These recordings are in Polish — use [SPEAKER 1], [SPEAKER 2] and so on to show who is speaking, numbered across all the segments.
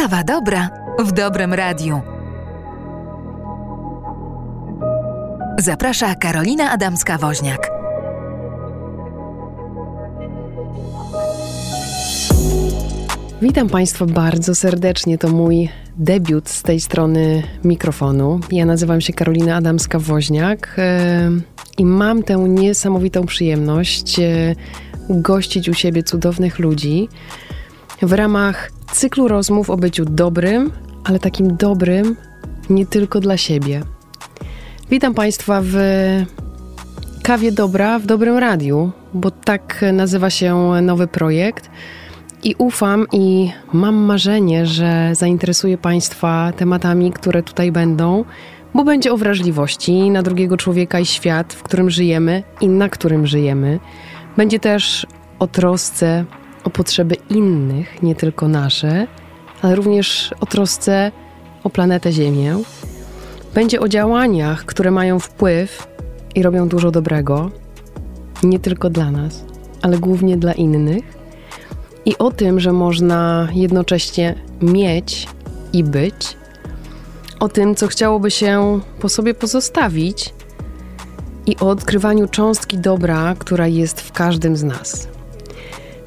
[SPEAKER 1] Kawa dobra w dobrym radiu. Zaprasza Karolina Adamska-Woźniak.
[SPEAKER 2] Witam Państwa bardzo serdecznie. To mój debiut z tej strony mikrofonu. Ja nazywam się Karolina Adamska-Woźniak e, i mam tę niesamowitą przyjemność e, gościć u siebie cudownych ludzi w ramach cyklu rozmów o byciu dobrym, ale takim dobrym nie tylko dla siebie. Witam Państwa w Kawie Dobra w Dobrym Radiu, bo tak nazywa się nowy projekt. I ufam i mam marzenie, że zainteresuje Państwa tematami, które tutaj będą, bo będzie o wrażliwości na drugiego człowieka i świat, w którym żyjemy i na którym żyjemy. Będzie też o trosce potrzeby innych, nie tylko nasze, ale również o trosce o planetę Ziemię. Będzie o działaniach, które mają wpływ i robią dużo dobrego, nie tylko dla nas, ale głównie dla innych. I o tym, że można jednocześnie mieć i być, o tym, co chciałoby się po sobie pozostawić, i o odkrywaniu cząstki dobra, która jest w każdym z nas.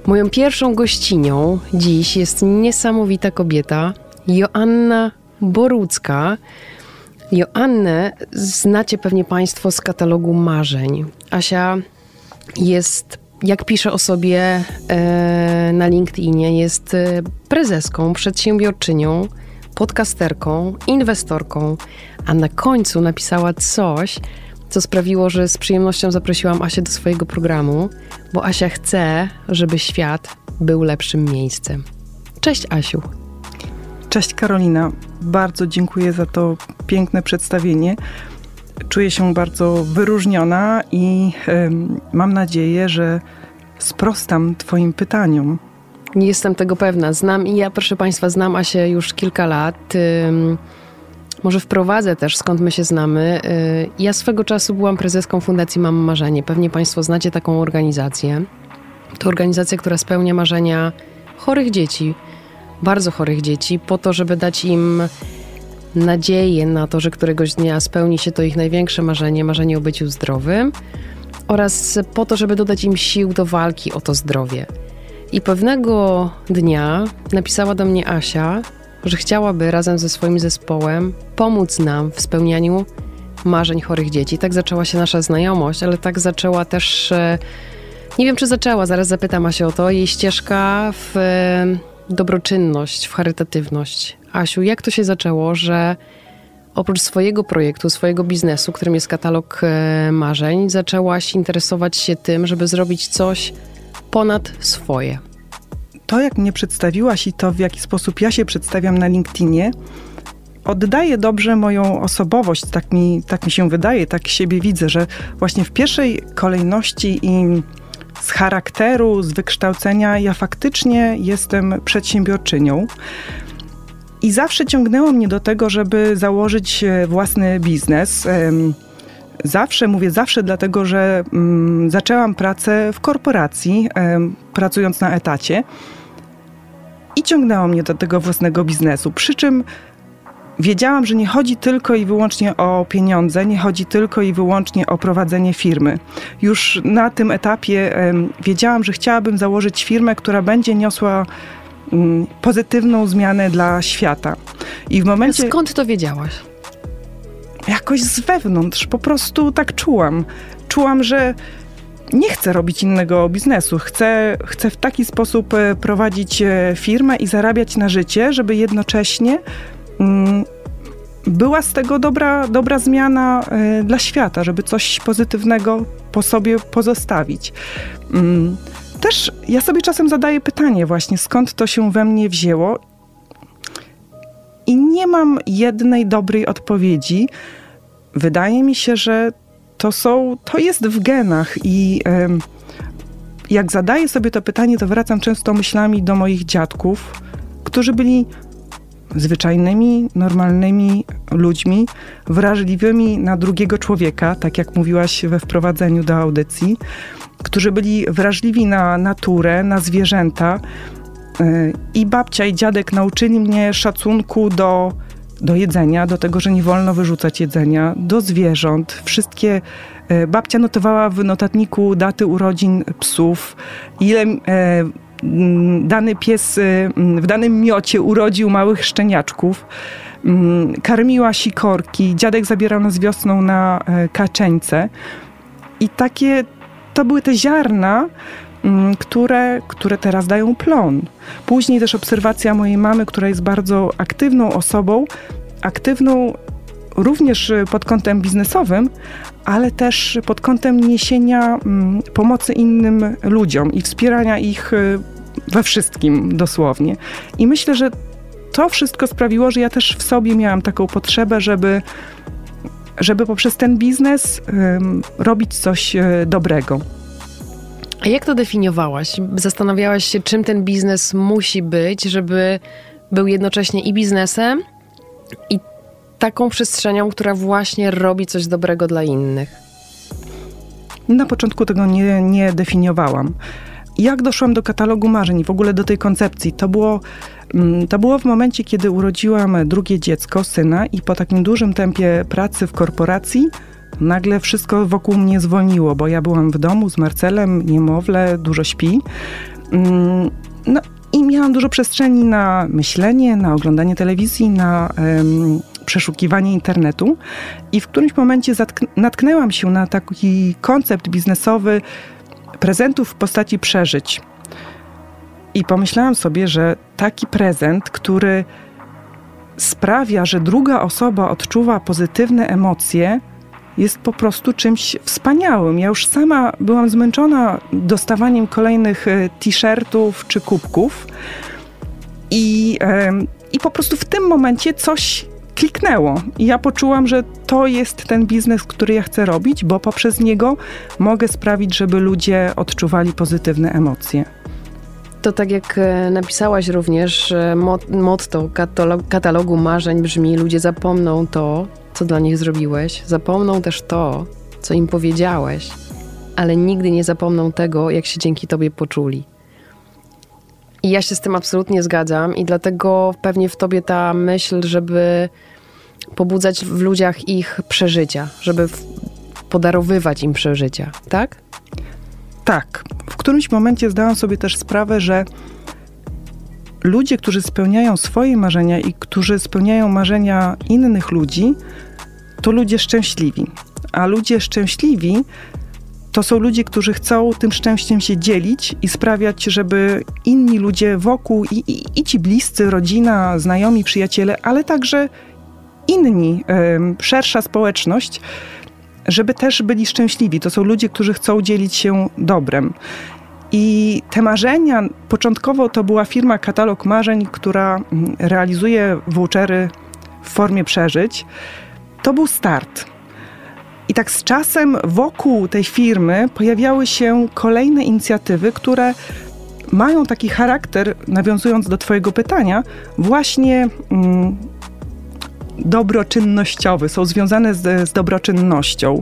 [SPEAKER 2] Moją pierwszą gościnią dziś jest niesamowita kobieta, Joanna Borucka. Joannę znacie pewnie Państwo z katalogu marzeń. Asia jest, jak pisze o sobie e, na LinkedInie, jest e, prezeską, przedsiębiorczynią, podcasterką, inwestorką, a na końcu napisała coś, co sprawiło, że z przyjemnością zaprosiłam Asię do swojego programu, bo Asia chce, żeby świat był lepszym miejscem. Cześć Asiu.
[SPEAKER 3] Cześć Karolina. Bardzo dziękuję za to piękne przedstawienie. Czuję się bardzo wyróżniona i mam nadzieję, że sprostam Twoim pytaniom.
[SPEAKER 2] Nie jestem tego pewna. Znam i ja, proszę Państwa, znam Asię już kilka lat. Może wprowadzę też, skąd my się znamy. Y, ja swego czasu byłam prezeską Fundacji Mam Marzenie. Pewnie Państwo znacie taką organizację. To organizacja, która spełnia marzenia chorych dzieci, bardzo chorych dzieci, po to, żeby dać im nadzieję na to, że któregoś dnia spełni się to ich największe marzenie, marzenie o byciu zdrowym, oraz po to, żeby dodać im sił do walki o to zdrowie. I pewnego dnia napisała do mnie Asia, że chciałaby razem ze swoim zespołem pomóc nam w spełnianiu marzeń chorych dzieci. Tak zaczęła się nasza znajomość, ale tak zaczęła też. E, nie wiem, czy zaczęła, zaraz zapytam się o to, jej ścieżka w e, dobroczynność, w charytatywność. Asiu, jak to się zaczęło, że oprócz swojego projektu, swojego biznesu, którym jest katalog e, marzeń, zaczęłaś interesować się tym, żeby zrobić coś ponad swoje?
[SPEAKER 3] To, jak mnie przedstawiłaś i to, w jaki sposób ja się przedstawiam na LinkedInie, oddaje dobrze moją osobowość, tak mi, tak mi się wydaje, tak siebie widzę, że właśnie w pierwszej kolejności i z charakteru, z wykształcenia, ja faktycznie jestem przedsiębiorczynią. I zawsze ciągnęło mnie do tego, żeby założyć e, własny biznes. Zawsze, mówię zawsze, dlatego że mm, zaczęłam pracę w korporacji, pracując na etacie i ciągnęło mnie do tego własnego biznesu. Przy czym wiedziałam, że nie chodzi tylko i wyłącznie o pieniądze, nie chodzi tylko i wyłącznie o prowadzenie firmy. Już na tym etapie wiedziałam, że chciałabym założyć firmę, która będzie niosła mm, pozytywną zmianę dla świata.
[SPEAKER 2] I w momencie. Skąd to wiedziałaś?
[SPEAKER 3] Jakoś z wewnątrz, po prostu tak czułam. Czułam, że nie chcę robić innego biznesu. Chcę, chcę w taki sposób e, prowadzić e, firmę i zarabiać na życie, żeby jednocześnie mm, była z tego dobra, dobra zmiana y, dla świata, żeby coś pozytywnego po sobie pozostawić. Mm, też ja sobie czasem zadaję pytanie właśnie, skąd to się we mnie wzięło i nie mam jednej dobrej odpowiedzi. Wydaje mi się, że to są, to jest w genach i jak zadaję sobie to pytanie, to wracam często myślami do moich dziadków, którzy byli zwyczajnymi, normalnymi ludźmi, wrażliwymi na drugiego człowieka, tak jak mówiłaś we wprowadzeniu do audycji, którzy byli wrażliwi na naturę, na zwierzęta I babcia, i dziadek nauczyli mnie szacunku do, do jedzenia, do tego, że nie wolno wyrzucać jedzenia, do zwierząt. Wszystkie babcia notowała w notatniku daty urodzin psów, ile dany pies w danym miocie urodził małych szczeniaczków. Mm, karmiła sikorki, dziadek zabierał nas wiosną na kaczeńce. I takie, to były te ziarna, mm, które, które teraz dają plon. Później też obserwacja mojej mamy, która jest bardzo aktywną osobą, aktywną również pod kątem biznesowym, ale też pod kątem niesienia mm, pomocy innym ludziom i wspierania ich e, we wszystkim dosłownie. I myślę, że to wszystko sprawiło, że ja też w sobie miałam taką potrzebę, żeby, żeby poprzez ten biznes robić coś e, dobrego.
[SPEAKER 2] Jak to definiowałaś? Zastanawiałaś się, czym ten biznes musi być, żeby był jednocześnie i biznesem, i taką przestrzenią, która właśnie robi coś dobrego dla innych?
[SPEAKER 3] Na początku tego nie, nie definiowałam. Jak doszłam do katalogu marzeń i w ogóle do tej koncepcji? To było Mm, to było w momencie, kiedy urodziłam drugie dziecko, syna, i po takim dużym tempie pracy w korporacji nagle wszystko wokół mnie zwolniło, bo ja byłam w domu z Marcelem, niemowlę, dużo śpi. Mm, no i miałam dużo przestrzeni na myślenie, na oglądanie telewizji, na um, przeszukiwanie internetu. I w którymś momencie natknęłam się na taki koncept biznesowy prezentów w postaci przeżyć. I pomyślałam sobie, że taki prezent, który sprawia, że druga osoba odczuwa pozytywne emocje, jest po prostu czymś wspaniałym. Ja już sama byłam zmęczona dostawaniem kolejnych e, t-shirtów czy kubków. I, I po prostu w tym momencie coś kliknęło. I ja poczułam, że to jest ten biznes, który ja chcę robić, bo poprzez niego mogę sprawić, żeby ludzie odczuwali pozytywne emocje.
[SPEAKER 2] To tak jak e, napisałaś również, motto katalogu marzeń brzmi: Ludzie zapomną to, co dla nich zrobiłeś, zapomną też to, co im powiedziałeś, ale nigdy nie zapomną tego, jak się dzięki tobie poczuli. I ja się z tym absolutnie zgadzam, i dlatego pewnie w tobie ta myśl, żeby pobudzać w ludziach ich przeżycia, żeby podarowywać im przeżycia, tak?
[SPEAKER 3] Tak. W którymś momencie zdałam sobie też sprawę, że ludzie, którzy spełniają swoje marzenia i którzy spełniają marzenia innych ludzi, to ludzie szczęśliwi. A ludzie szczęśliwi to są ludzie, którzy chcą tym szczęściem się dzielić i sprawiać, żeby inni ludzie wokół i, i, i ci bliscy, rodzina, znajomi, przyjaciele, ale także inni, szersza społeczność żeby też byli szczęśliwi. To są ludzie, którzy chcą dzielić się dobrem. I te marzenia, początkowo to była firma Katalog Marzeń, która mm, realizuje vouchery w formie przeżyć. To był start. I tak z czasem wokół tej firmy pojawiały się kolejne inicjatywy, które mają taki charakter, nawiązując do Twojego pytania, właśnie mm, dobroczynnościowy, są związane z, z dobroczynnością.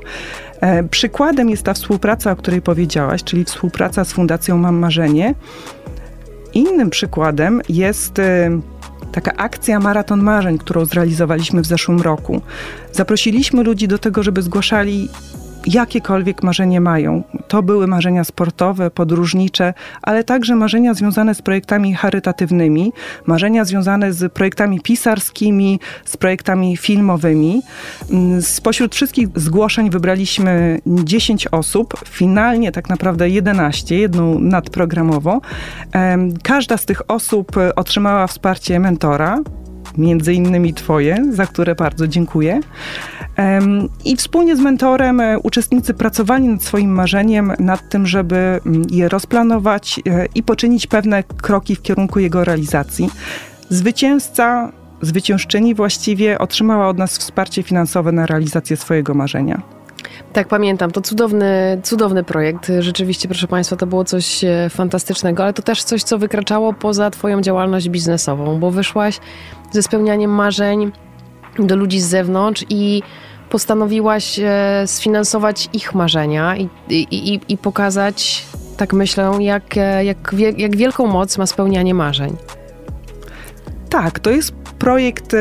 [SPEAKER 3] E, przykładem jest ta współpraca, o której powiedziałaś, czyli współpraca z Fundacją Mam Marzenie. Innym przykładem jest e, taka akcja Maraton Marzeń, którą zrealizowaliśmy w zeszłym roku. Zaprosiliśmy ludzi do tego, żeby zgłaszali jakiekolwiek marzenie mają. To były marzenia sportowe, podróżnicze, ale także marzenia związane z projektami charytatywnymi, marzenia związane z projektami pisarskimi, z projektami filmowymi. Mm, spośród wszystkich zgłoszeń wybraliśmy 10 osób, finalnie tak naprawdę 11, jedną nadprogramowo. Każda z tych osób otrzymała wsparcie mentora, między innymi Twoje, za które bardzo dziękuję. I wspólnie z mentorem e, uczestnicy pracowali nad swoim marzeniem, nad tym, żeby mm, je rozplanować e, i poczynić pewne kroki w kierunku jego realizacji. Zwycięzca, zwyciężczyni właściwie otrzymała od nas wsparcie finansowe na realizację swojego marzenia.
[SPEAKER 2] Tak, pamiętam. To cudowny, cudowny projekt. Rzeczywiście, proszę Państwa, to było coś e, fantastycznego, ale to też coś, co wykraczało poza Twoją działalność biznesową, bo wyszłaś ze spełnianiem marzeń do ludzi z zewnątrz i postanowiłaś e, sfinansować ich marzenia i, i, i, i pokazać tak myślę, jak, jak, jak wielką moc ma spełnianie marzeń.
[SPEAKER 3] Tak, to jest projekt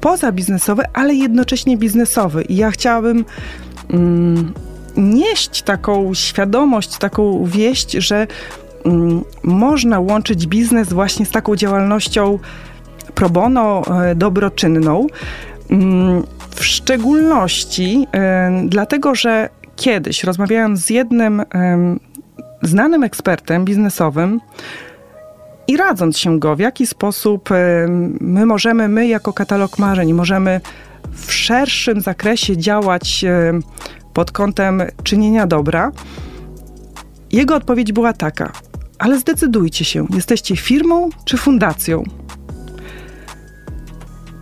[SPEAKER 3] pozabiznesowy, ale jednocześnie biznesowy. I ja chciałabym mm, nieść taką świadomość, taką wieść, że mm, można łączyć biznes właśnie z taką działalnością pro bono, e, dobroczynną. Mm, w szczególności e, dlatego, że kiedyś rozmawiając z jednym znanym ekspertem biznesowym, i radząc się go, w jaki sposób my możemy, my jako katalog marzeń, możemy w szerszym zakresie działać pod kątem czynienia dobra, jego odpowiedź była taka: ale zdecydujcie się, jesteście firmą czy fundacją?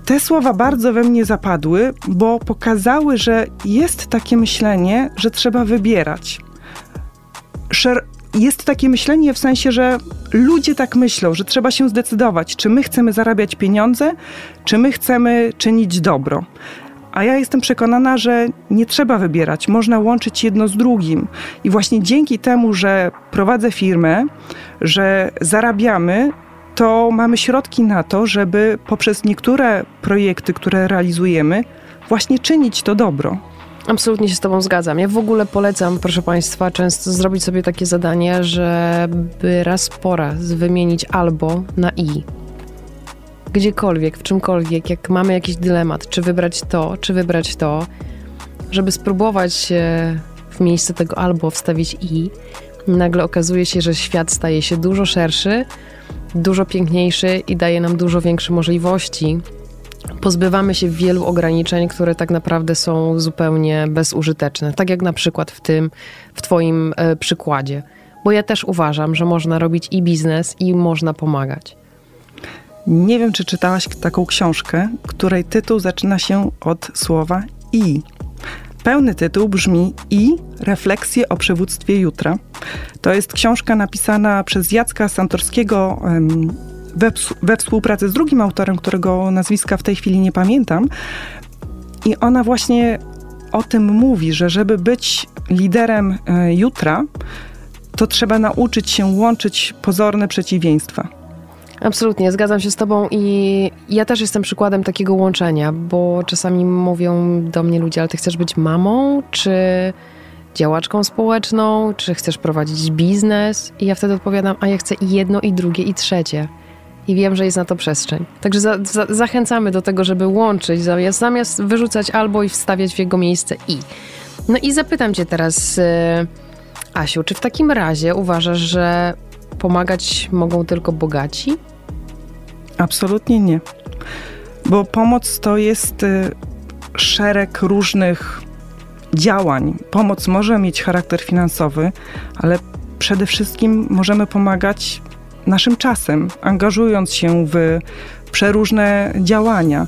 [SPEAKER 3] Te słowa bardzo we mnie zapadły, bo pokazały, że jest takie myślenie, że trzeba wybierać. Szer jest takie myślenie w sensie, że ludzie tak myślą, że trzeba się zdecydować, czy my chcemy zarabiać pieniądze, czy my chcemy czynić dobro. A ja jestem przekonana, że nie trzeba wybierać, można łączyć jedno z drugim. I właśnie dzięki temu, że prowadzę firmę, że zarabiamy, to mamy środki na to, żeby poprzez niektóre projekty, które realizujemy, właśnie czynić to dobro.
[SPEAKER 2] Absolutnie się z Tobą zgadzam. Ja w ogóle polecam, proszę Państwa, często zrobić sobie takie zadanie, żeby raz po raz wymienić albo na i. Gdziekolwiek, w czymkolwiek, jak mamy jakiś dylemat, czy wybrać to, czy wybrać to, żeby spróbować w miejsce tego albo wstawić i, nagle okazuje się, że świat staje się dużo szerszy, dużo piękniejszy i daje nam dużo większe możliwości pozbywamy się wielu ograniczeń, które tak naprawdę są zupełnie bezużyteczne. Tak jak na przykład w tym, w Twoim e, przykładzie. Bo ja też uważam, że można robić i biznes, i można pomagać.
[SPEAKER 3] Nie wiem, czy czytałaś taką książkę, której tytuł zaczyna się od słowa i. Pełny tytuł brzmi I refleksje o przywództwie jutra. To jest książka napisana przez Jacka Santorskiego, we, we współpracy z drugim autorem, którego nazwiska w tej chwili nie pamiętam. I ona właśnie o tym mówi, że żeby być liderem e, jutra, to trzeba nauczyć się łączyć pozorne przeciwieństwa.
[SPEAKER 2] Absolutnie, zgadzam się z Tobą i ja też jestem przykładem takiego łączenia, bo czasami mówią do mnie ludzie, ale Ty chcesz być mamą, czy działaczką społeczną, czy chcesz prowadzić biznes? I ja wtedy odpowiadam, a ja chcę i jedno, i drugie, i trzecie i wiem, że jest na to przestrzeń. Także za, za, zachęcamy do tego, żeby łączyć, zamiast, zamiast wyrzucać albo i wstawiać w jego miejsce i. No i zapytam cię teraz, e, Asiu, czy w takim razie uważasz, że pomagać mogą tylko bogaci?
[SPEAKER 3] Absolutnie nie. Bo pomoc to jest y, szereg różnych działań. Pomoc może mieć charakter finansowy, ale przede wszystkim możemy pomagać naszym czasem, angażując się w przeróżne działania.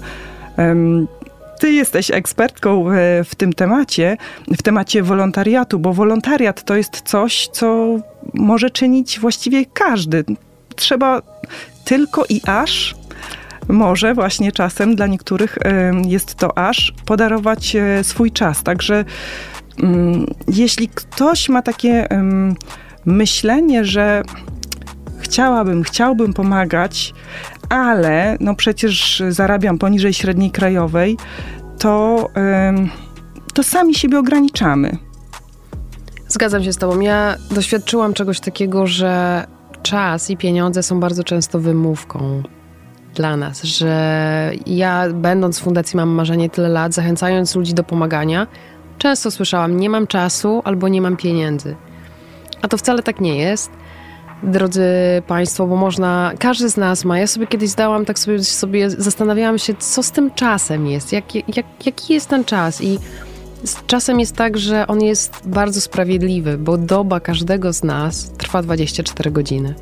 [SPEAKER 3] Ty jesteś ekspertką w tym temacie, w temacie wolontariatu, bo wolontariat to jest coś, co może czynić właściwie każdy. Trzeba tylko i aż może właśnie czasem dla niektórych jest to aż podarować e, swój czas. Także mm, jeśli ktoś ma takie myślenie, że chciałabym, chciałbym pomagać, ale no przecież zarabiam poniżej średniej krajowej, to, to sami siebie ograniczamy.
[SPEAKER 2] Zgadzam się z Tobą. Ja doświadczyłam czegoś takiego, że czas i pieniądze są bardzo często wymówką dla nas, że ja, będąc w Fundacji Mam Marzenie tyle lat, zachęcając ludzi do pomagania, często słyszałam: Nie mam czasu albo nie mam pieniędzy. A to wcale tak nie jest drodzy Państwo, bo można, każdy z nas ma, ja sobie kiedyś zdałam, tak sobie, sobie zastanawiałam się, co z tym czasem jest, jak, jak, jaki jest ten czas. I czasem jest tak, że on jest bardzo sprawiedliwy, bo doba każdego z nas trwa 24 godziny.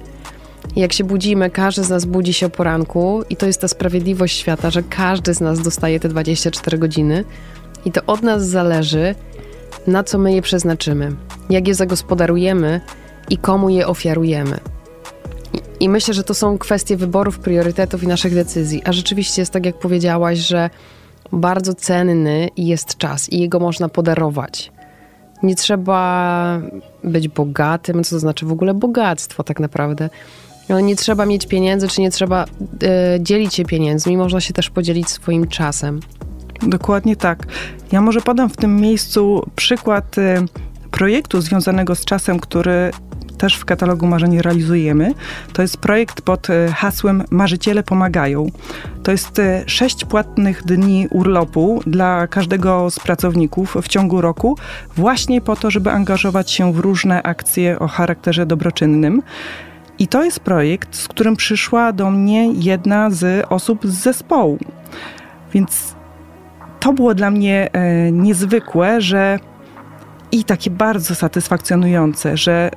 [SPEAKER 2] Jak się budzimy, każdy z nas budzi się o poranku i to jest ta sprawiedliwość świata, że każdy z nas dostaje te 24 godziny i to od nas zależy, na co my je przeznaczymy, jak je zagospodarujemy, i komu je ofiarujemy. I, myślę, że to są kwestie wyborów, priorytetów i naszych decyzji. A rzeczywiście jest tak, jak powiedziałaś, że bardzo cenny jest czas i jego można podarować. Nie trzeba być bogatym, co to znaczy w ogóle bogactwo tak naprawdę. Nie trzeba mieć pieniędzy, czy nie trzeba y, dzielić się pieniędzmi, można się też podzielić swoim czasem.
[SPEAKER 3] Dokładnie tak. Ja może podam w tym miejscu przykład y, projektu związanego z czasem, który też w katalogu marzeń realizujemy. To jest projekt pod y, hasłem Marzyciele pomagają. To jest y, sześć płatnych dni urlopu dla każdego z pracowników w ciągu roku, właśnie po to, żeby angażować się w różne akcje o charakterze dobroczynnym. I to jest projekt, z którym przyszła do mnie jedna z osób z zespołu. Więc to było dla mnie e, niezwykłe, że i takie bardzo satysfakcjonujące, że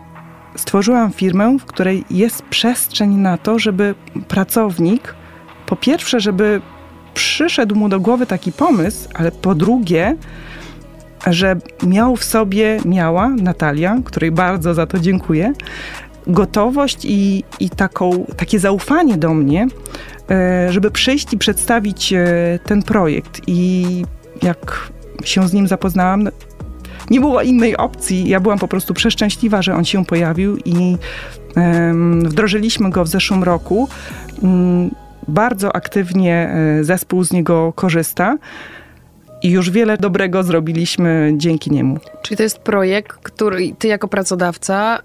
[SPEAKER 3] stworzyłam firmę, w której jest przestrzeń na to, żeby pracownik, po pierwsze, żeby przyszedł mu do głowy taki pomysł, ale po drugie, że miał w sobie, miała Natalia, której bardzo za to dziękuję, gotowość i, i taką, takie zaufanie do mnie, e, żeby przyjść i przedstawić e, ten projekt. I jak się z nim zapoznałam, nie było innej opcji. Ja byłam po prostu przeszczęśliwa, że on się pojawił i wdrożyliśmy go w zeszłym roku. Mm, bardzo aktywnie e, zespół z niego korzysta. I już wiele dobrego zrobiliśmy dzięki niemu.
[SPEAKER 2] Czyli to jest projekt, który ty jako pracodawca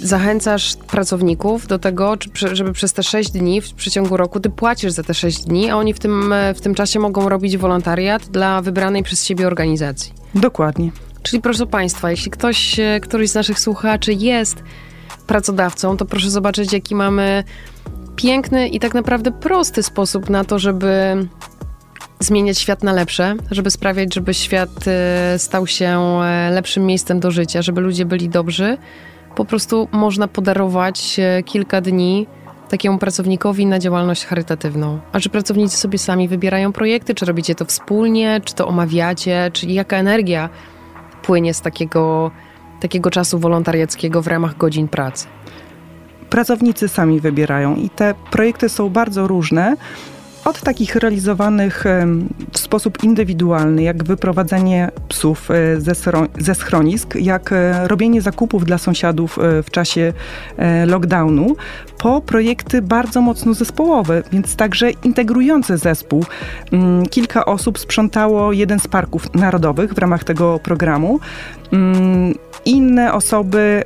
[SPEAKER 2] zachęcasz pracowników do tego, żeby przez te 6 dni w przeciągu roku ty płacisz za te 6 dni, a oni w tym, w tym czasie mogą robić wolontariat dla wybranej przez siebie organizacji.
[SPEAKER 3] Dokładnie.
[SPEAKER 2] Czyli proszę Państwa, jeśli ktoś, e, któryś z naszych słuchaczy jest pracodawcą, to proszę zobaczyć, jaki mamy piękny i tak naprawdę prosty sposób na to, żeby zmieniać świat na lepsze, żeby sprawiać, żeby świat e, stał się e, lepszym miejscem do życia, żeby ludzie byli dobrzy po prostu można podarować kilka dni takiemu pracownikowi na działalność charytatywną. A czy pracownicy sobie sami wybierają projekty, czy robicie to wspólnie, czy to omawiacie, czy jaka energia płynie z takiego, takiego czasu wolontariackiego w ramach godzin pracy?
[SPEAKER 3] Pracownicy sami wybierają i te projekty są bardzo różne. Od takich realizowanych w sposób indywidualny, jak wyprowadzenie psów e, ze, schronisk, jak e, robienie zakupów dla sąsiadów e, w czasie lockdownu, po projekty bardzo mocno zespołowe, więc także integrujące zespół. Mm, kilka osób sprzątało jeden z parków narodowych w ramach tego programu. Mm, inne osoby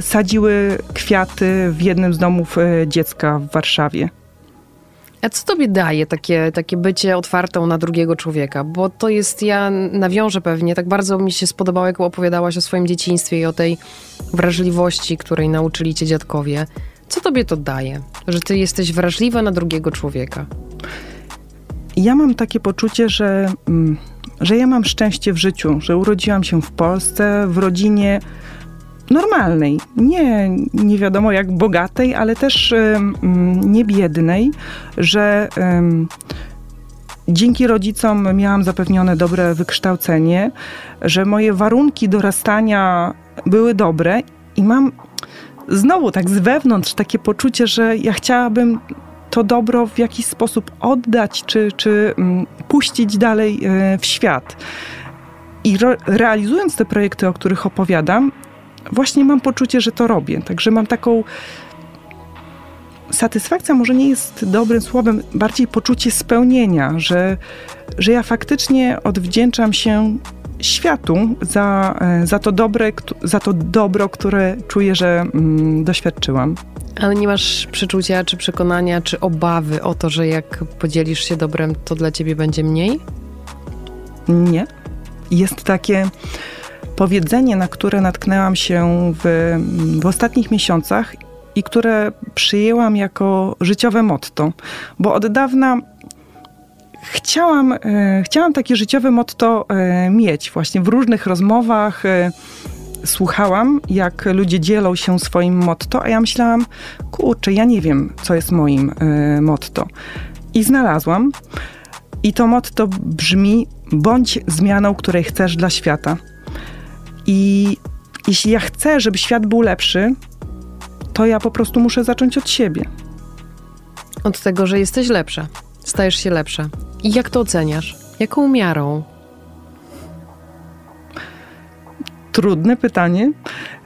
[SPEAKER 3] sadziły kwiaty w jednym z domów dziecka w Warszawie.
[SPEAKER 2] A co tobie daje takie, takie bycie otwartą na drugiego człowieka? Bo to jest, ja nawiążę pewnie, tak bardzo mi się spodobało, jak opowiadałaś o swoim dzieciństwie i o tej wrażliwości, której nauczyli cię dziadkowie. Co tobie to daje, że ty jesteś wrażliwa na drugiego człowieka?
[SPEAKER 3] Ja mam takie poczucie, że, mm, że ja mam szczęście w życiu, że urodziłam się w Polsce, w rodzinie normalnej, nie, nie wiadomo jak bogatej, ale też nie biednej, że dzięki rodzicom miałam zapewnione dobre wykształcenie, że moje warunki dorastania były dobre i mam znowu tak z wewnątrz takie poczucie, że ja chciałabym to dobro w jakiś sposób oddać, czy, czy puścić dalej e, w świat. I realizując te projekty, o których opowiadam, właśnie mam poczucie, że to robię. Także mam taką. Satysfakcja może nie jest dobrym słowem, bardziej poczucie spełnienia, że, że ja faktycznie odwdzięczam się światu za, e, za, to, dobre, za to dobro, które czuję, że mm, doświadczyłam.
[SPEAKER 2] Ale nie masz przeczucia, czy przekonania, czy obawy o to, że jak podzielisz się dobrem, to dla ciebie będzie mniej?
[SPEAKER 3] Nie. Jest takie powiedzenie, na które natknęłam się w, w ostatnich miesiącach i które przyjęłam jako życiowe motto, bo od dawna chciałam, e, chciałam takie życiowe motto e, mieć właśnie w różnych rozmowach. E, słuchałam, jak ludzie dzielą się swoim motto, a ja myślałam, kurczę, ja nie wiem, co jest moim e, motto. I znalazłam. I to motto brzmi: bądź zmianą, której chcesz dla świata. I jeśli ja chcę, żeby świat był lepszy, to ja po prostu muszę zacząć od siebie.
[SPEAKER 2] Od tego, że jesteś lepsza, stajesz się lepsza. I jak to oceniasz? Jaką miarą?
[SPEAKER 3] Trudne pytanie.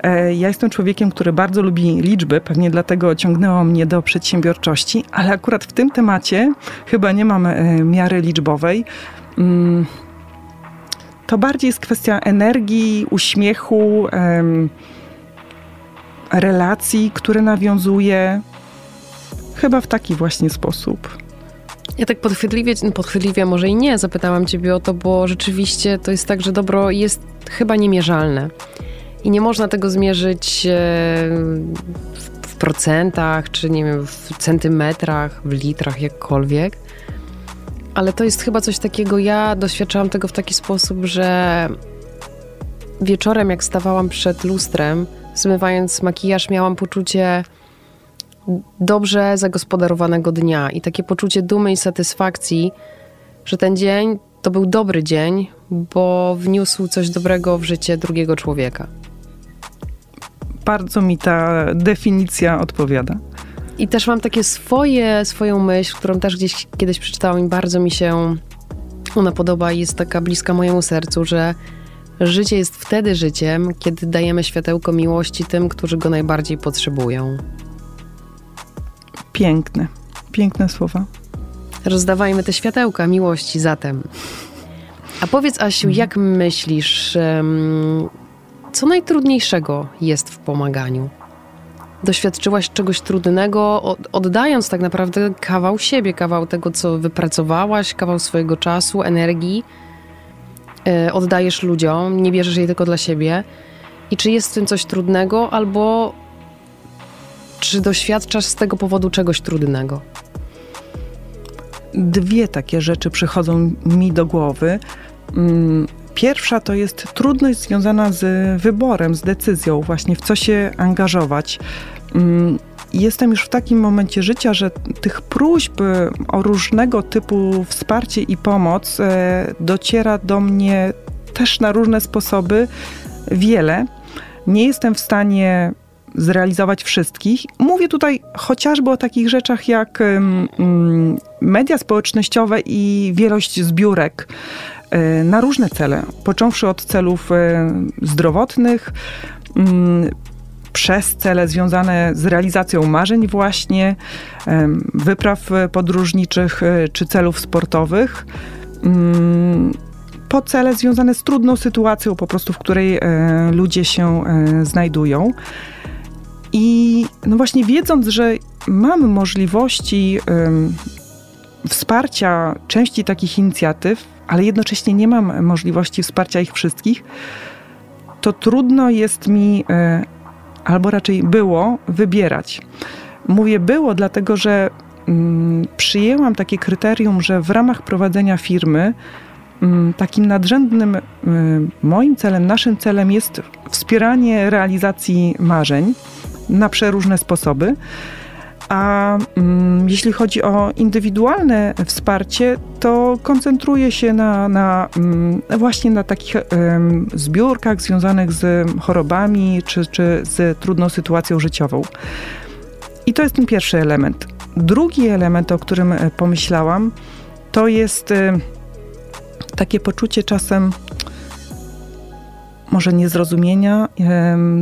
[SPEAKER 3] E, ja jestem człowiekiem, który bardzo lubi liczby, pewnie dlatego ciągnęło mnie do przedsiębiorczości, ale akurat w tym temacie chyba nie mam e, miary liczbowej. To bardziej jest kwestia energii, uśmiechu, relacji, które nawiązuje chyba w taki właśnie sposób.
[SPEAKER 2] Ja tak podchwytliwie, podchwytliwie może i nie, zapytałam ciebie o to, bo rzeczywiście to jest tak, że dobro jest chyba niemierzalne. I nie można tego zmierzyć e, w procentach, czy nie wiem, w centymetrach, w litrach, jakkolwiek. Ale to jest chyba coś takiego, ja doświadczałam tego w taki sposób, że wieczorem, jak stawałam przed lustrem, zmywając makijaż, miałam poczucie dobrze zagospodarowanego dnia i takie poczucie dumy i satysfakcji, że ten dzień to był dobry dzień, bo wniósł coś dobrego w życie drugiego człowieka.
[SPEAKER 3] Bardzo mi ta definicja odpowiada.
[SPEAKER 2] I też mam takie swoje, swoją myśl, którą też gdzieś kiedyś przeczytałam i bardzo mi się ona podoba i jest taka bliska mojemu sercu, że życie jest wtedy życiem, kiedy dajemy światełko miłości tym, którzy go najbardziej potrzebują.
[SPEAKER 3] Piękne, piękne słowa.
[SPEAKER 2] Rozdawajmy te światełka miłości zatem. A powiedz, Asiu, mhm. jak myślisz, co najtrudniejszego jest w pomaganiu? Doświadczyłaś czegoś trudnego, oddając tak naprawdę kawał siebie, kawał tego, co wypracowałaś, kawał swojego czasu, energii. E, oddajesz ludziom, nie bierzesz jej tylko dla siebie. I czy jest w tym coś trudnego, albo czy doświadczasz z tego powodu czegoś trudnego?
[SPEAKER 3] Dwie takie rzeczy przychodzą mi do głowy. Mm, pierwsza to jest trudność związana z wyborem, z decyzją, właśnie w co się angażować. Mm, jestem już w takim momencie życia, że tych próśb o różnego typu wsparcie i pomoc e, dociera do mnie też na różne sposoby wiele. Nie jestem w stanie zrealizować wszystkich. Mówię tutaj chociażby o takich rzeczach jak media społecznościowe i wielość zbiórek e, na różne cele, począwszy od celów e, zdrowotnych, przez cele związane z realizacją marzeń właśnie, wypraw podróżniczych e, czy celów sportowych po cele związane z trudną sytuacją, po prostu, w której ludzie się znajdują. I no właśnie wiedząc, że mamy możliwości wsparcia części takich inicjatyw, ale jednocześnie nie mam możliwości wsparcia ich wszystkich, to trudno jest mi, e, albo raczej było, wybierać. Mówię było, dlatego że mm, przyjęłam takie kryterium, że w ramach prowadzenia firmy mm, takim nadrzędnym y, moim celem, naszym celem jest wspieranie realizacji marzeń na przeróżne sposoby. A mm, jeśli chodzi o indywidualne wsparcie, to koncentruje się na, na mm, właśnie na takich zbiórkach związanych z chorobami czy, czy z trudną sytuacją życiową. I to jest ten pierwszy element. Drugi element, o którym e, pomyślałam, to jest e, takie poczucie czasem może niezrozumienia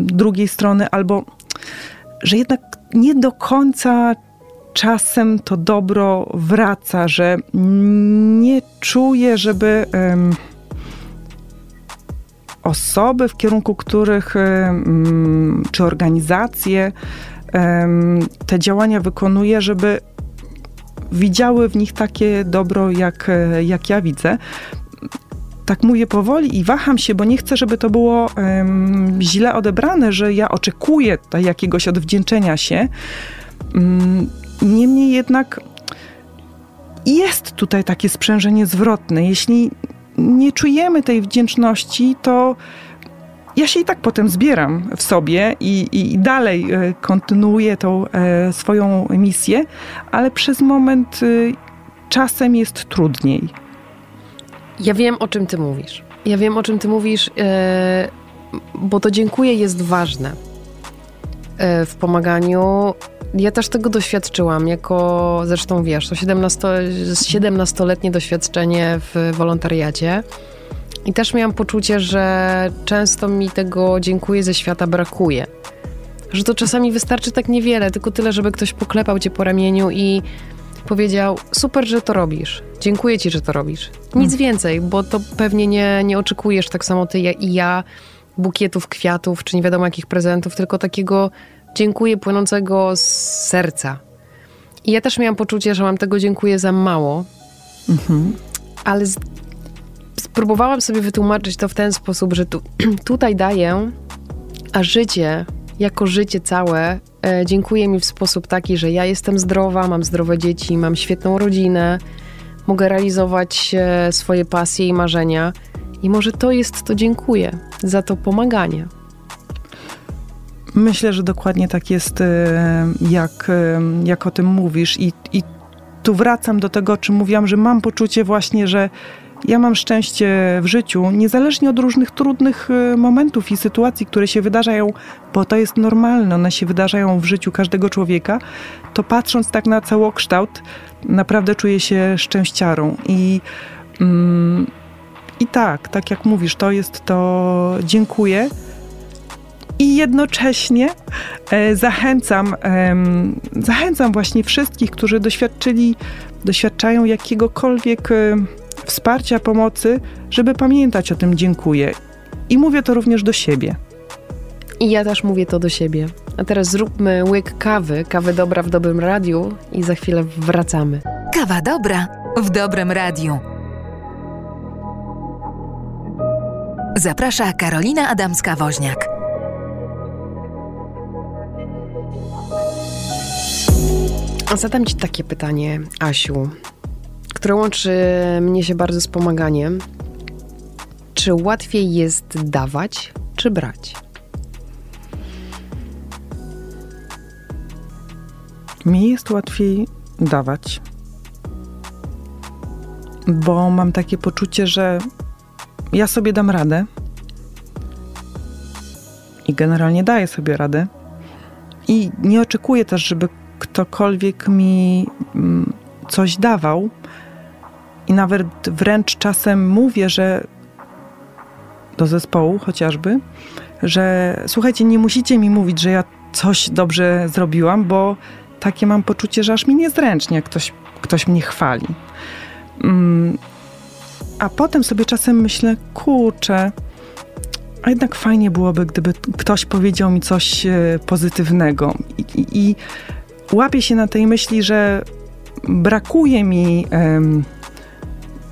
[SPEAKER 3] drugiej strony albo że jednak nie do końca czasem to dobro wraca, że nie czuję, żeby um, osoby, w kierunku których um, czy organizacje um, te działania wykonuje, żeby widziały w nich takie dobro, jak, jak ja widzę tak mówię powoli i waham się, bo nie chcę, żeby to było um, źle odebrane, że ja oczekuję jakiegoś odwdzięczenia się. Um, niemniej jednak jest tutaj takie sprzężenie zwrotne. Jeśli nie czujemy tej wdzięczności, to ja się i tak potem zbieram w sobie i, i dalej e, kontynuuję tą e, swoją misję, ale przez moment e, czasem jest trudniej.
[SPEAKER 2] Ja wiem, o czym ty mówisz. Ja wiem, o czym ty mówisz, e, bo to dziękuję jest ważne e, w pomaganiu. Ja też tego doświadczyłam, jako zresztą wiesz, to 17, 17-letnie doświadczenie w wolontariacie. I też miałam poczucie, że często mi tego dziękuję ze świata brakuje. Że to czasami wystarczy tak niewiele, tylko tyle, żeby ktoś poklepał cię po ramieniu i powiedział: Super, że to robisz. Dziękuję ci, że to robisz. Nic
[SPEAKER 3] Mm.
[SPEAKER 2] więcej, bo to pewnie nie, nie oczekujesz tak samo ty i ja bukietów, kwiatów, czy nie wiadomo jakich prezentów, tylko takiego dziękuję płynącego z serca. I ja też miałam poczucie, że mam tego dziękuję za mało,
[SPEAKER 3] Mhm.
[SPEAKER 2] ale z, spróbowałam sobie wytłumaczyć to w ten sposób, że tu, tutaj daję, a życie, jako życie całe, e, dziękuję mi w sposób taki, że ja jestem zdrowa, mam zdrowe dzieci, mam świetną rodzinę, mogę realizować e, swoje pasje i marzenia. I może to jest to dziękuję za to pomaganie.
[SPEAKER 3] Myślę, że dokładnie tak jest, e, jak, jak o tym mówisz. I, I tu wracam do tego, o czym mówiłam, że mam poczucie właśnie, że ja mam szczęście w życiu, niezależnie od różnych trudnych e, momentów i sytuacji, które się wydarzają, bo to jest normalne, one się wydarzają w życiu każdego człowieka, to patrząc tak na całokształt, naprawdę czuję się szczęściarą. I, mm, i tak, tak jak mówisz, to jest to dziękuję. I jednocześnie e, zachęcam, zachęcam właśnie wszystkich, którzy doświadczyli, doświadczają jakiegokolwiek e, wsparcia, pomocy, żeby pamiętać o tym dziękuję. I mówię to również do siebie.
[SPEAKER 2] I ja też mówię to do siebie. A teraz zróbmy łyk kawy, kawy dobra w dobrym radiu i za chwilę wracamy.
[SPEAKER 1] Kawa dobra w dobrym radiu. Zaprasza Karolina Adamska-Woźniak.
[SPEAKER 2] A zadam Ci takie pytanie, Asiu, które łączy mnie się bardzo z pomaganiem. Czy łatwiej jest dawać, czy brać?
[SPEAKER 3] Mi jest łatwiej dawać, bo mam takie poczucie, że ja sobie dam radę i generalnie daję sobie radę. I nie oczekuję też, żeby ktokolwiek mi mm, coś dawał. I nawet wręcz czasem mówię, że do zespołu chociażby, że słuchajcie, nie musicie mi mówić, że ja coś dobrze zrobiłam, bo takie mam poczucie, że aż mi niezręcznie, jak ktoś, ktoś mnie chwali. Mm, a potem sobie czasem myślę, kurczę, a jednak fajnie byłoby, gdyby ktoś powiedział mi coś e, pozytywnego. I, i, i łapię się na tej myśli, że brakuje mi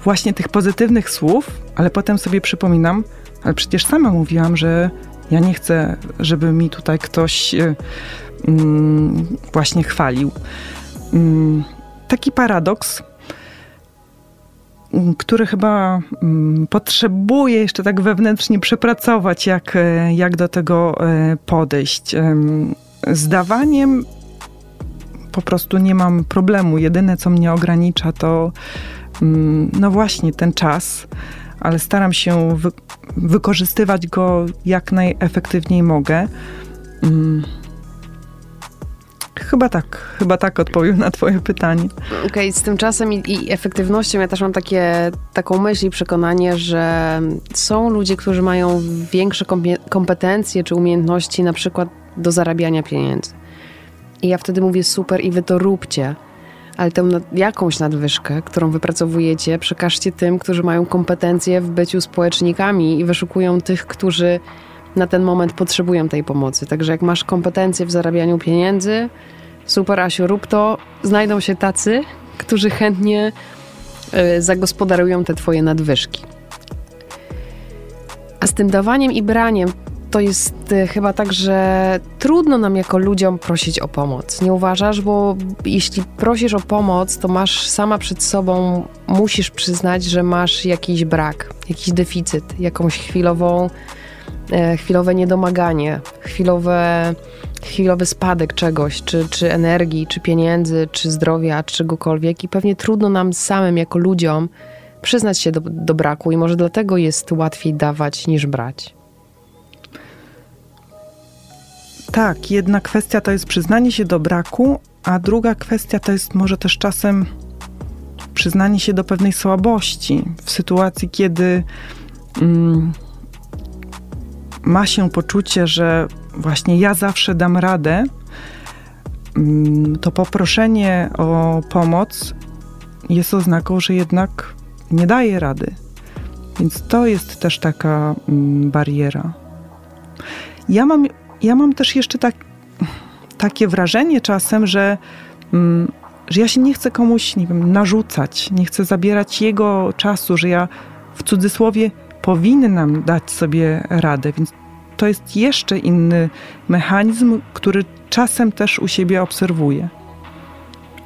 [SPEAKER 3] właśnie tych pozytywnych słów, ale potem sobie przypominam, ale przecież sama mówiłam, że ja nie chcę, żeby mi tutaj ktoś e, mm, właśnie chwalił. Mm, taki paradoks, mm, który chyba mm, potrzebuję jeszcze tak wewnętrznie przepracować, jak, e, jak do tego e, podejść. Em, Z dawaniem po prostu nie mam problemu. Jedyne, co mnie ogranicza, to no właśnie ten czas, ale staram się wy, wykorzystywać go jak najefektywniej mogę. Mm. Chyba tak, chyba tak odpowiem na Twoje pytanie.
[SPEAKER 2] Okej, z tym czasem i, i efektywnością ja też mam takie, taką myśl i przekonanie, że są ludzie, którzy mają większe kompetencje czy umiejętności na przykład do zarabiania pieniędzy. I ja wtedy mówię super i wy to róbcie. Ale tę nad, jakąś nadwyżkę, którą wypracowujecie, przekażcie tym, którzy mają kompetencje w byciu społecznikami i wyszukują tych, którzy na ten moment potrzebują tej pomocy. Także jak masz kompetencje w zarabianiu pieniędzy, super Asiu, rób to. Znajdą się tacy, którzy chętnie y, zagospodarują te twoje nadwyżki. A z tym dawaniem i braniem to jest y, chyba tak, że trudno nam jako ludziom prosić o pomoc. Nie uważasz? Bo jeśli prosisz o pomoc, to masz sama przed sobą, musisz przyznać, że masz jakiś brak, jakiś deficyt, jakąś chwilową, e, chwilowe niedomaganie, chwilowe, chwilowy spadek czegoś, czy, czy energii, czy pieniędzy, czy zdrowia, czy czegokolwiek. I pewnie trudno nam samym jako ludziom przyznać się do, do braku i może dlatego jest łatwiej dawać niż brać.
[SPEAKER 3] Tak, jedna kwestia to jest przyznanie się do braku, a druga kwestia to jest może też czasem przyznanie się do pewnej słabości w sytuacji, kiedy mm, ma się poczucie, że właśnie ja zawsze dam radę, mm, to poproszenie o pomoc jest oznaką, że jednak nie daje rady. Więc to jest też taka mm, bariera. Ja mam, ja mam też jeszcze tak, takie wrażenie czasem, że, mm, że ja się nie chcę komuś, nie wiem, narzucać, nie chcę zabierać jego czasu, że ja w cudzysłowie powinnam dać sobie radę, więc to jest jeszcze inny mechanizm, który czasem też u siebie obserwuję.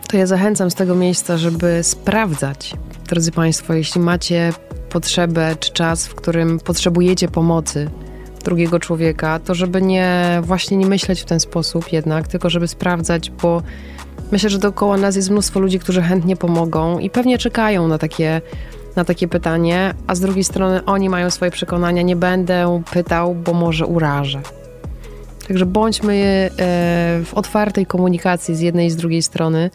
[SPEAKER 2] To ja zachęcam z tego miejsca, żeby sprawdzać, drodzy Państwo, jeśli macie potrzebę czy czas, w którym potrzebujecie pomocy drugiego człowieka, to żeby nie właśnie nie myśleć w ten sposób jednak, tylko żeby sprawdzać, bo myślę, że dookoła nas jest mnóstwo ludzi, którzy chętnie pomogą i pewnie czekają na takie na takie pytanie, a z drugiej strony oni mają swoje przekonania, nie będę pytał, bo może urażę. Także bądźmy e, w otwartej komunikacji z jednej i z drugiej strony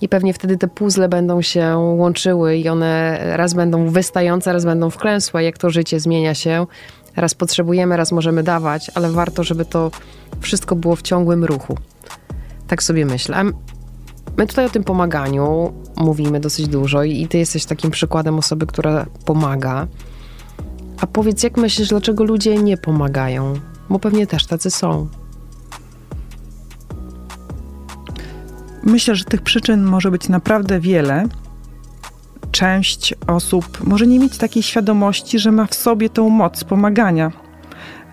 [SPEAKER 2] i pewnie wtedy te puzzle będą się łączyły i one raz będą wystające, raz będą wklęsłe, jak to życie zmienia się. Raz potrzebujemy, raz możemy dawać, ale warto, żeby to wszystko było w ciągłym ruchu. Tak sobie myślę. My tutaj o tym pomaganiu mówimy dosyć dużo i ty jesteś takim przykładem osoby, która pomaga. A powiedz, jak myślisz, dlaczego ludzie nie pomagają? Bo pewnie też tacy są.
[SPEAKER 3] Myślę, że tych przyczyn może być naprawdę wiele. Część osób może nie mieć takiej świadomości, że ma w sobie tą moc pomagania,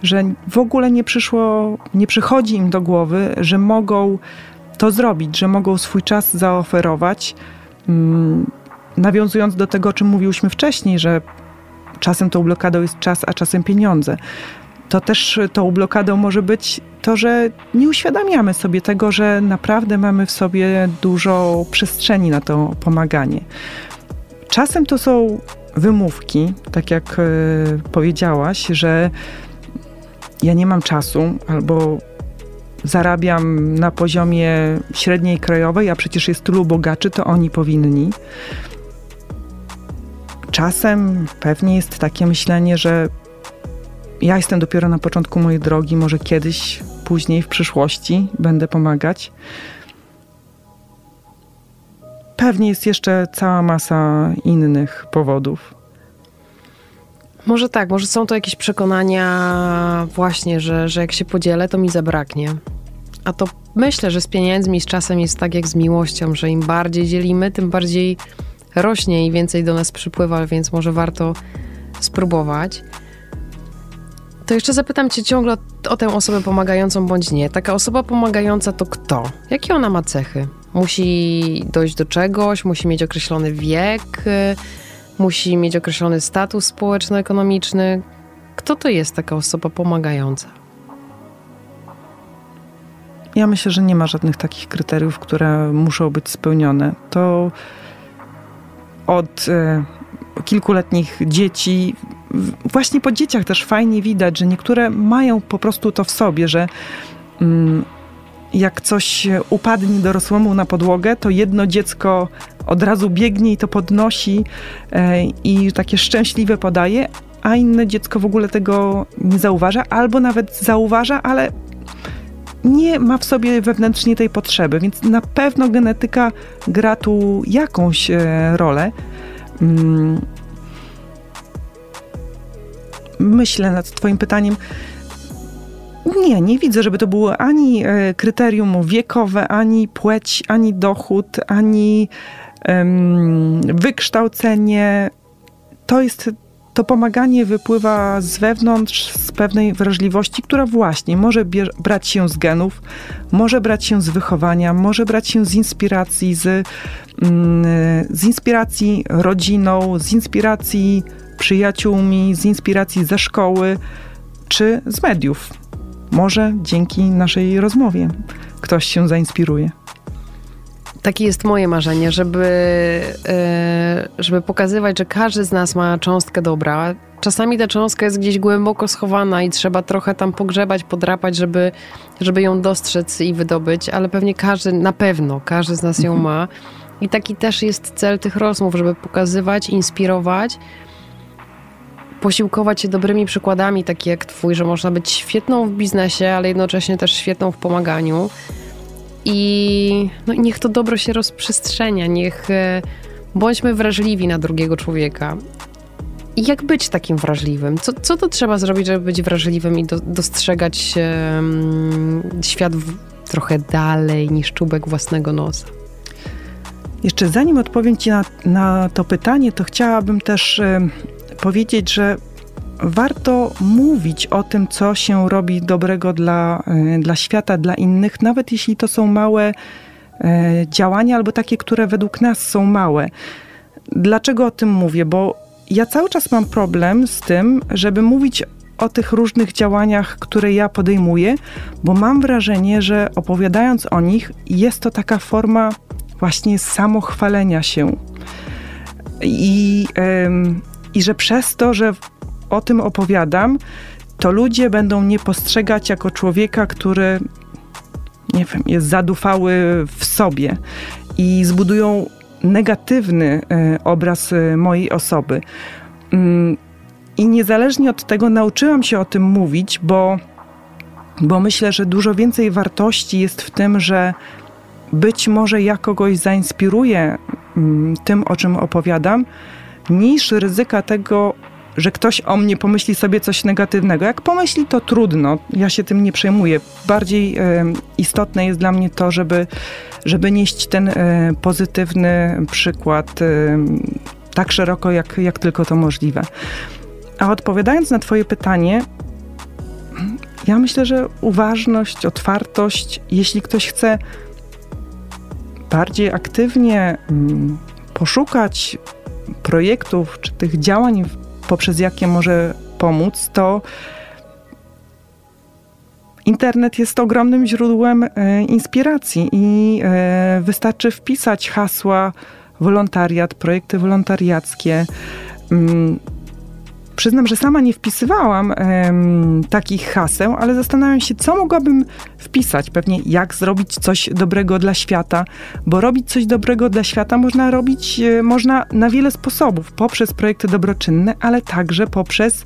[SPEAKER 3] że w ogóle nie przyszło, nie przychodzi im do głowy, że mogą to zrobić, że mogą swój czas zaoferować. Mm, nawiązując do tego, o czym mówiłyśmy wcześniej, że czasem tą blokadą jest czas, a czasem pieniądze. To też tą blokadą może być to, że nie uświadamiamy sobie tego, że naprawdę mamy w sobie dużo przestrzeni na to pomaganie. Czasem to są wymówki, tak jak e, powiedziałaś, że ja nie mam czasu albo zarabiam na poziomie średniej krajowej, a przecież jest tylu bogaczy, to oni powinni. Czasem pewnie jest takie myślenie, że ja jestem dopiero na początku mojej drogi, może kiedyś, później, w przyszłości będę pomagać. Pewnie jest jeszcze cała masa innych powodów.
[SPEAKER 2] Może tak, może są to jakieś przekonania właśnie, że, że jak się podzielę, to mi zabraknie. A to myślę, że z pieniędzmi, z czasem jest tak jak z miłością, że im bardziej dzielimy, tym bardziej rośnie i więcej do nas przypływa, więc może warto spróbować. To jeszcze zapytam Cię ciągle o tę osobę pomagającą bądź nie. Taka osoba pomagająca to kto? Jakie ona ma cechy? Musi dojść do czegoś, musi mieć określony wiek, musi mieć określony status społeczno-ekonomiczny. Kto to jest taka osoba pomagająca?
[SPEAKER 3] Ja myślę, że nie ma żadnych takich kryteriów, które muszą być spełnione. To od e, kilkuletnich dzieci, właśnie po dzieciach też fajnie widać, że niektóre mają po prostu to w sobie, że mm, jak coś upadnie dorosłemu na podłogę, to jedno dziecko od razu biegnie i to podnosi e, i takie szczęśliwe podaje, a inne dziecko w ogóle tego nie zauważa, albo nawet zauważa, ale nie ma w sobie wewnętrznie tej potrzeby, więc na pewno genetyka gra tu jakąś e, rolę. Mm. Myślę nad Twoim pytaniem. Nie, nie widzę, żeby to było ani e, kryterium wiekowe, ani płeć, ani dochód, ani wykształcenie. To jest to pomaganie wypływa z wewnątrz, z pewnej wrażliwości, która właśnie może brać się z genów, może brać się z wychowania, może brać się z inspiracji, z, mm, z inspiracji rodziną, z inspiracji przyjaciółmi, z inspiracji ze szkoły czy z mediów. Może dzięki naszej rozmowie ktoś się zainspiruje.
[SPEAKER 2] Takie jest moje marzenie, żeby, e, żeby pokazywać, że każdy z nas ma cząstkę dobra. Czasami ta cząstka jest gdzieś głęboko schowana i trzeba trochę tam pogrzebać, podrapać, żeby, żeby ją dostrzec i wydobyć, ale pewnie każdy, na pewno każdy z nas ją mhm. ma. I taki też jest cel tych rozmów, żeby pokazywać, inspirować, posiłkować się dobrymi przykładami, takie jak twój, że można być świetną w biznesie, ale jednocześnie też świetną w pomaganiu. I no, niech to dobro się rozprzestrzenia, niech e, bądźmy wrażliwi na drugiego człowieka. I jak być takim wrażliwym? Co, co to trzeba zrobić, żeby być wrażliwym i do, dostrzegać świat w, trochę dalej niż czubek własnego nosa?
[SPEAKER 3] Jeszcze zanim odpowiem Ci na, na to pytanie, to chciałabym też powiedzieć, że warto mówić o tym, co się robi dobrego dla, y, dla świata, dla innych, nawet jeśli to są małe y, działania albo takie, które według nas są małe. Dlaczego o tym mówię? Bo ja cały czas mam problem z tym, żeby mówić o tych różnych działaniach, które ja podejmuję, bo mam wrażenie, że opowiadając o nich, jest to taka forma właśnie samochwalenia się. I, ym, I że przez to, że o tym opowiadam, to ludzie będą mnie postrzegać jako człowieka, który nie wiem, jest zadufały w sobie i zbudują negatywny y, obraz y, mojej osoby. Mm, I niezależnie od tego nauczyłam się o tym mówić, bo, bo myślę, że dużo więcej wartości jest w tym, że być może ja kogoś zainspiruję mm, tym, o czym opowiadam, niż ryzyka tego, że ktoś o mnie pomyśli sobie coś negatywnego. Jak pomyśli, to trudno, ja się tym nie przejmuję. Bardziej e, istotne jest dla mnie to, żeby, żeby nieść ten e, pozytywny przykład e, tak szeroko, jak, jak tylko to możliwe. A odpowiadając na Twoje pytanie, ja myślę, że uważność, otwartość, jeśli ktoś chce bardziej aktywnie mm, poszukać projektów czy tych działań, poprzez jakie może pomóc, to internet jest ogromnym źródłem e, inspiracji i e, wystarczy wpisać hasła wolontariat, projekty wolontariackie. Przyznam, że sama nie wpisywałam um, takich haseł, ale zastanawiam się, co mogłabym wpisać. Pewnie jak zrobić coś dobrego dla świata, bo robić coś dobrego dla świata można robić e, można na wiele sposobów. Poprzez projekty dobroczynne, ale także poprzez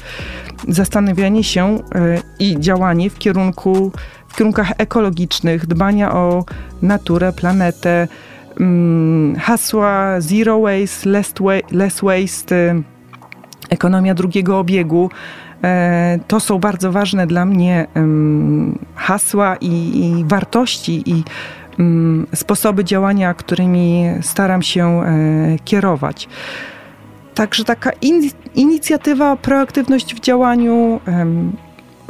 [SPEAKER 3] zastanawianie się e, i działanie w kierunku w kierunkach ekologicznych, dbania o naturę, planetę, mm, hasła zero waste, less, less waste ekonomia drugiego obiegu. E, to są bardzo ważne dla mnie hasła i, i wartości i sposoby działania, którymi staram się e, kierować. Także taka in, inicjatywa, proaktywność w działaniu,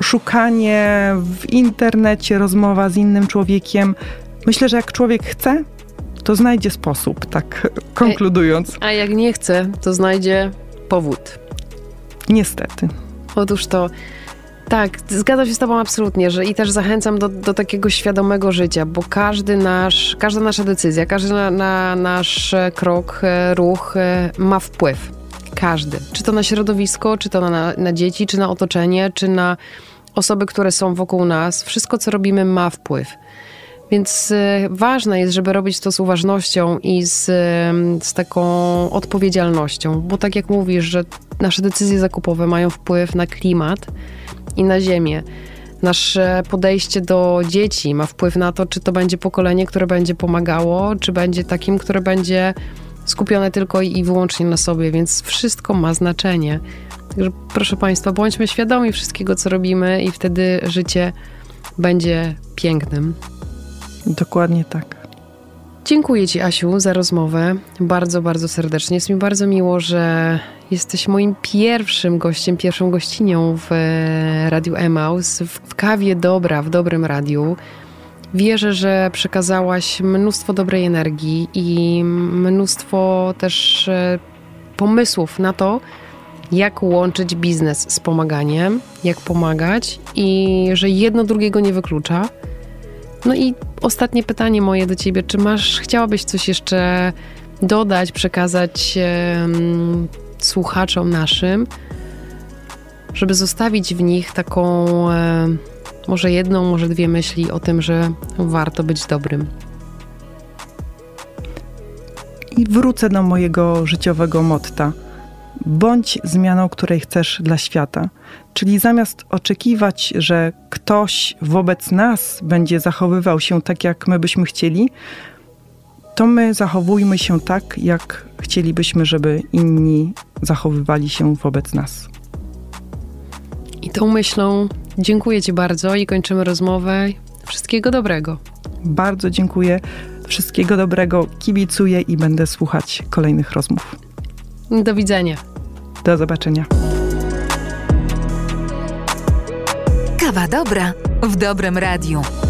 [SPEAKER 3] szukanie w internecie, rozmowa z innym człowiekiem. Myślę, że jak człowiek chce, to znajdzie sposób, tak konkludując.
[SPEAKER 2] A jak nie chce, to znajdzie powód.
[SPEAKER 3] Niestety.
[SPEAKER 2] Otóż to. Tak, zgadzam się z Tobą absolutnie, że i też zachęcam do, do takiego świadomego życia, bo każdy nasz, każda nasza decyzja, każdy na, na nasz krok, e, ruch e, ma wpływ. Każdy. Czy to na środowisko, czy to na, na dzieci, czy na otoczenie, czy na osoby, które są wokół nas. Wszystko, co robimy, ma wpływ. Więc e, ważne jest, żeby robić to z uważnością i z, z taką odpowiedzialnością, bo tak jak mówisz, że nasze decyzje zakupowe mają wpływ na klimat i na ziemię. Nasze podejście do dzieci ma wpływ na to, czy to będzie pokolenie, które będzie pomagało, czy będzie takim, które będzie skupione tylko i wyłącznie na sobie, więc wszystko ma znaczenie. Także proszę Państwa, bądźmy świadomi wszystkiego, co robimy, i wtedy życie będzie pięknym.
[SPEAKER 3] Dokładnie tak.
[SPEAKER 2] Dziękuję Ci, Asiu, za rozmowę. Bardzo, bardzo serdecznie. Jest mi bardzo miło, że jesteś moim pierwszym gościem, pierwszą gościnią w e, Radiu Emaus, w kawie dobra, w dobrym radiu. Wierzę, że przekazałaś mnóstwo dobrej energii i mnóstwo też e, pomysłów na to, jak łączyć biznes z pomaganiem, jak pomagać i że jedno drugiego nie wyklucza. No i ostatnie pytanie moje do ciebie. Czy masz, chciałabyś coś jeszcze dodać, przekazać um, słuchaczom naszym, żeby zostawić w nich taką um, może jedną, może dwie myśli o tym, że warto być dobrym?
[SPEAKER 3] I wrócę do mojego życiowego motta. bądź zmianą, której chcesz dla świata. Czyli zamiast oczekiwać, że ktoś wobec nas będzie zachowywał się tak, jak my byśmy chcieli, to my zachowujmy się tak, jak chcielibyśmy, żeby inni zachowywali się wobec nas.
[SPEAKER 2] I tą myślą dziękuję Ci bardzo i kończymy rozmowę. Wszystkiego dobrego.
[SPEAKER 3] Bardzo dziękuję. Wszystkiego dobrego. Kibicuję i będę słuchać kolejnych rozmów.
[SPEAKER 2] Do widzenia.
[SPEAKER 3] Do zobaczenia.
[SPEAKER 1] Kawa dobra w dobrym radiu.